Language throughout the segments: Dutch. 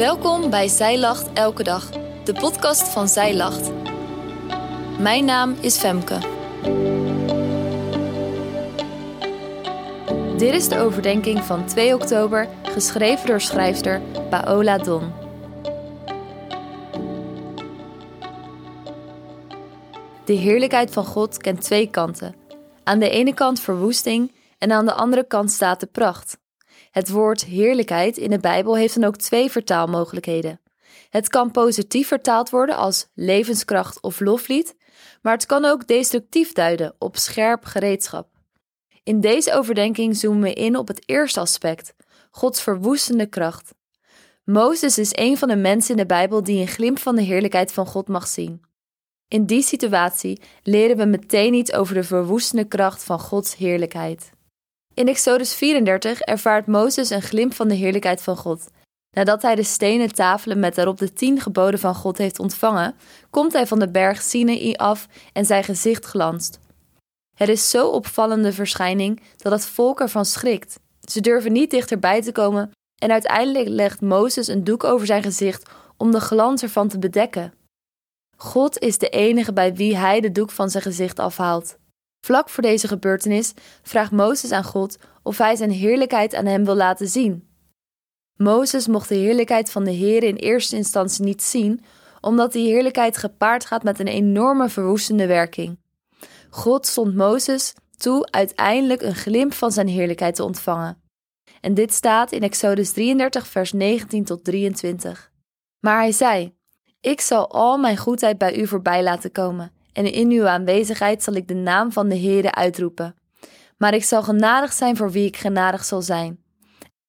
Welkom bij Zij Lacht Elke Dag, de podcast van Zij Lacht. Mijn naam is Femke. Dit is de overdenking van 2 oktober, geschreven door schrijfster Paola Don. De heerlijkheid van God kent twee kanten. Aan de ene kant verwoesting en aan de andere kant staat de pracht. Het woord heerlijkheid in de Bijbel heeft dan ook twee vertaalmogelijkheden. Het kan positief vertaald worden als levenskracht of loflied, maar het kan ook destructief duiden op scherp gereedschap. In deze overdenking zoomen we in op het eerste aspect, Gods verwoestende kracht. Mozes is een van de mensen in de Bijbel die een glimp van de heerlijkheid van God mag zien. In die situatie leren we meteen iets over de verwoestende kracht van Gods heerlijkheid. In Exodus 34 ervaart Mozes een glimp van de heerlijkheid van God. Nadat hij de stenen tafelen met daarop de tien geboden van God heeft ontvangen, komt hij van de berg Sinaï af en zijn gezicht glanst. Het is zo opvallende verschijning dat het volk ervan schrikt. Ze durven niet dichterbij te komen en uiteindelijk legt Mozes een doek over zijn gezicht om de glans ervan te bedekken. God is de enige bij wie hij de doek van zijn gezicht afhaalt. Vlak voor deze gebeurtenis vraagt Mozes aan God of hij zijn heerlijkheid aan hem wil laten zien. Mozes mocht de heerlijkheid van de Heer in eerste instantie niet zien, omdat die heerlijkheid gepaard gaat met een enorme verwoestende werking. God stond Mozes toe uiteindelijk een glimp van zijn heerlijkheid te ontvangen. En dit staat in Exodus 33, vers 19 tot 23. Maar hij zei: Ik zal al mijn goedheid bij u voorbij laten komen en in uw aanwezigheid zal ik de naam van de Heere uitroepen. Maar ik zal genadig zijn voor wie ik genadig zal zijn.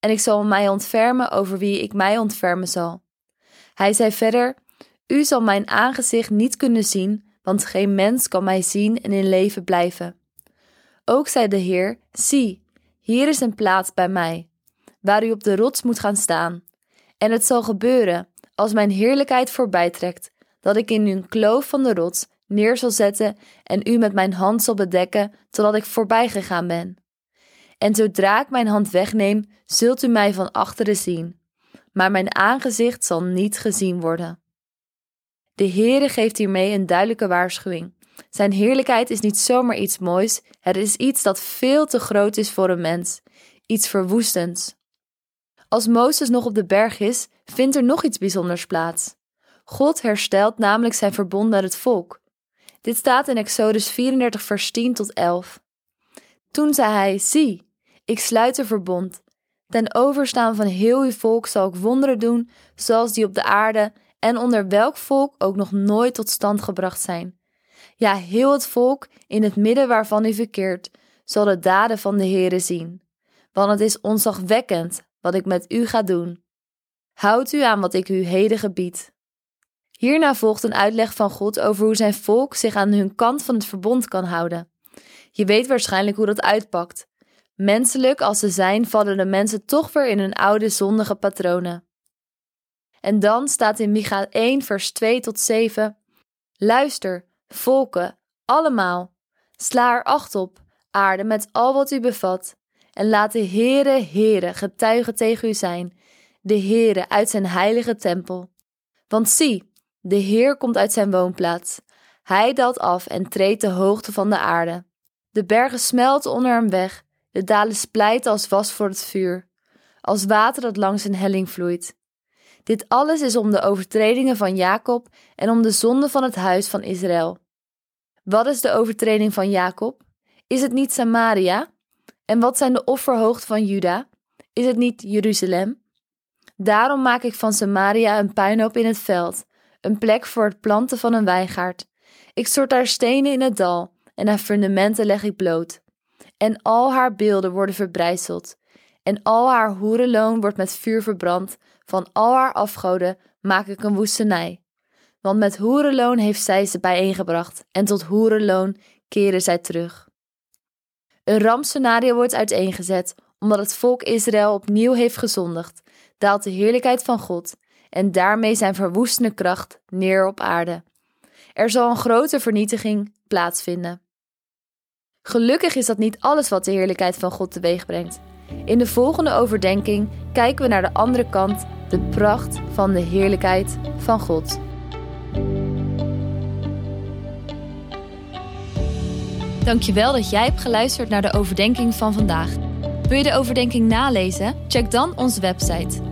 En ik zal mij ontfermen over wie ik mij ontfermen zal. Hij zei verder: U zal mijn aangezicht niet kunnen zien, want geen mens kan mij zien en in leven blijven. Ook zei de Heer: Zie, hier is een plaats bij mij, waar u op de rots moet gaan staan. En het zal gebeuren, als mijn heerlijkheid voorbijtrekt, dat ik in een kloof van de rots neer zal zetten en u met mijn hand zal bedekken totdat ik voorbij gegaan ben. En zodra ik mijn hand wegneem, zult u mij van achteren zien, maar mijn aangezicht zal niet gezien worden. De Heere geeft hiermee een duidelijke waarschuwing. Zijn heerlijkheid is niet zomaar iets moois, het is iets dat veel te groot is voor een mens, iets verwoestends. Als Mozes nog op de berg is, vindt er nog iets bijzonders plaats. God herstelt namelijk zijn verbond met het volk. Dit staat in Exodus 34, vers 10 tot 11. Toen zei hij: Zie, ik sluit een verbond. Ten overstaan van heel uw volk zal ik wonderen doen, zoals die op de aarde en onder welk volk ook nog nooit tot stand gebracht zijn. Ja, heel het volk, in het midden waarvan u verkeert, zal de daden van de Heere zien. Want het is onzagwekkend wat ik met u ga doen. Houd u aan wat ik u heden gebied. Hierna volgt een uitleg van God over hoe zijn volk zich aan hun kant van het verbond kan houden. Je weet waarschijnlijk hoe dat uitpakt. Menselijk als ze zijn, vallen de mensen toch weer in hun oude zondige patronen. En dan staat in Micha 1, vers 2 tot 7: Luister, volken, allemaal, sla er acht op, aarde met al wat u bevat, en laat de Heere, Heere, getuigen tegen u zijn, de Heere uit zijn heilige tempel. Want zie, de Heer komt uit zijn woonplaats. Hij daalt af en treedt de hoogte van de aarde. De bergen smelten onder hem weg, de dalen splijten als was voor het vuur, als water dat langs een helling vloeit. Dit alles is om de overtredingen van Jacob en om de zonde van het huis van Israël. Wat is de overtreding van Jacob? Is het niet Samaria? En wat zijn de offerhoogten van Juda? Is het niet Jeruzalem? Daarom maak ik van Samaria een puinhoop in het veld een plek voor het planten van een wijngaard. Ik stort daar stenen in het dal en haar fundamenten leg ik bloot. En al haar beelden worden verbrijzeld. En al haar hoerenloon wordt met vuur verbrand. Van al haar afgoden maak ik een woestenij. Want met hoerenloon heeft zij ze bijeengebracht en tot hoerenloon keren zij terug. Een rampscenario wordt uiteengezet omdat het volk Israël opnieuw heeft gezondigd, daalt de heerlijkheid van God en daarmee zijn verwoestende kracht neer op aarde. Er zal een grote vernietiging plaatsvinden. Gelukkig is dat niet alles wat de heerlijkheid van God teweeg brengt. In de volgende overdenking kijken we naar de andere kant, de pracht van de heerlijkheid van God. Dankjewel dat jij hebt geluisterd naar de overdenking van vandaag. Wil je de overdenking nalezen? Check dan onze website.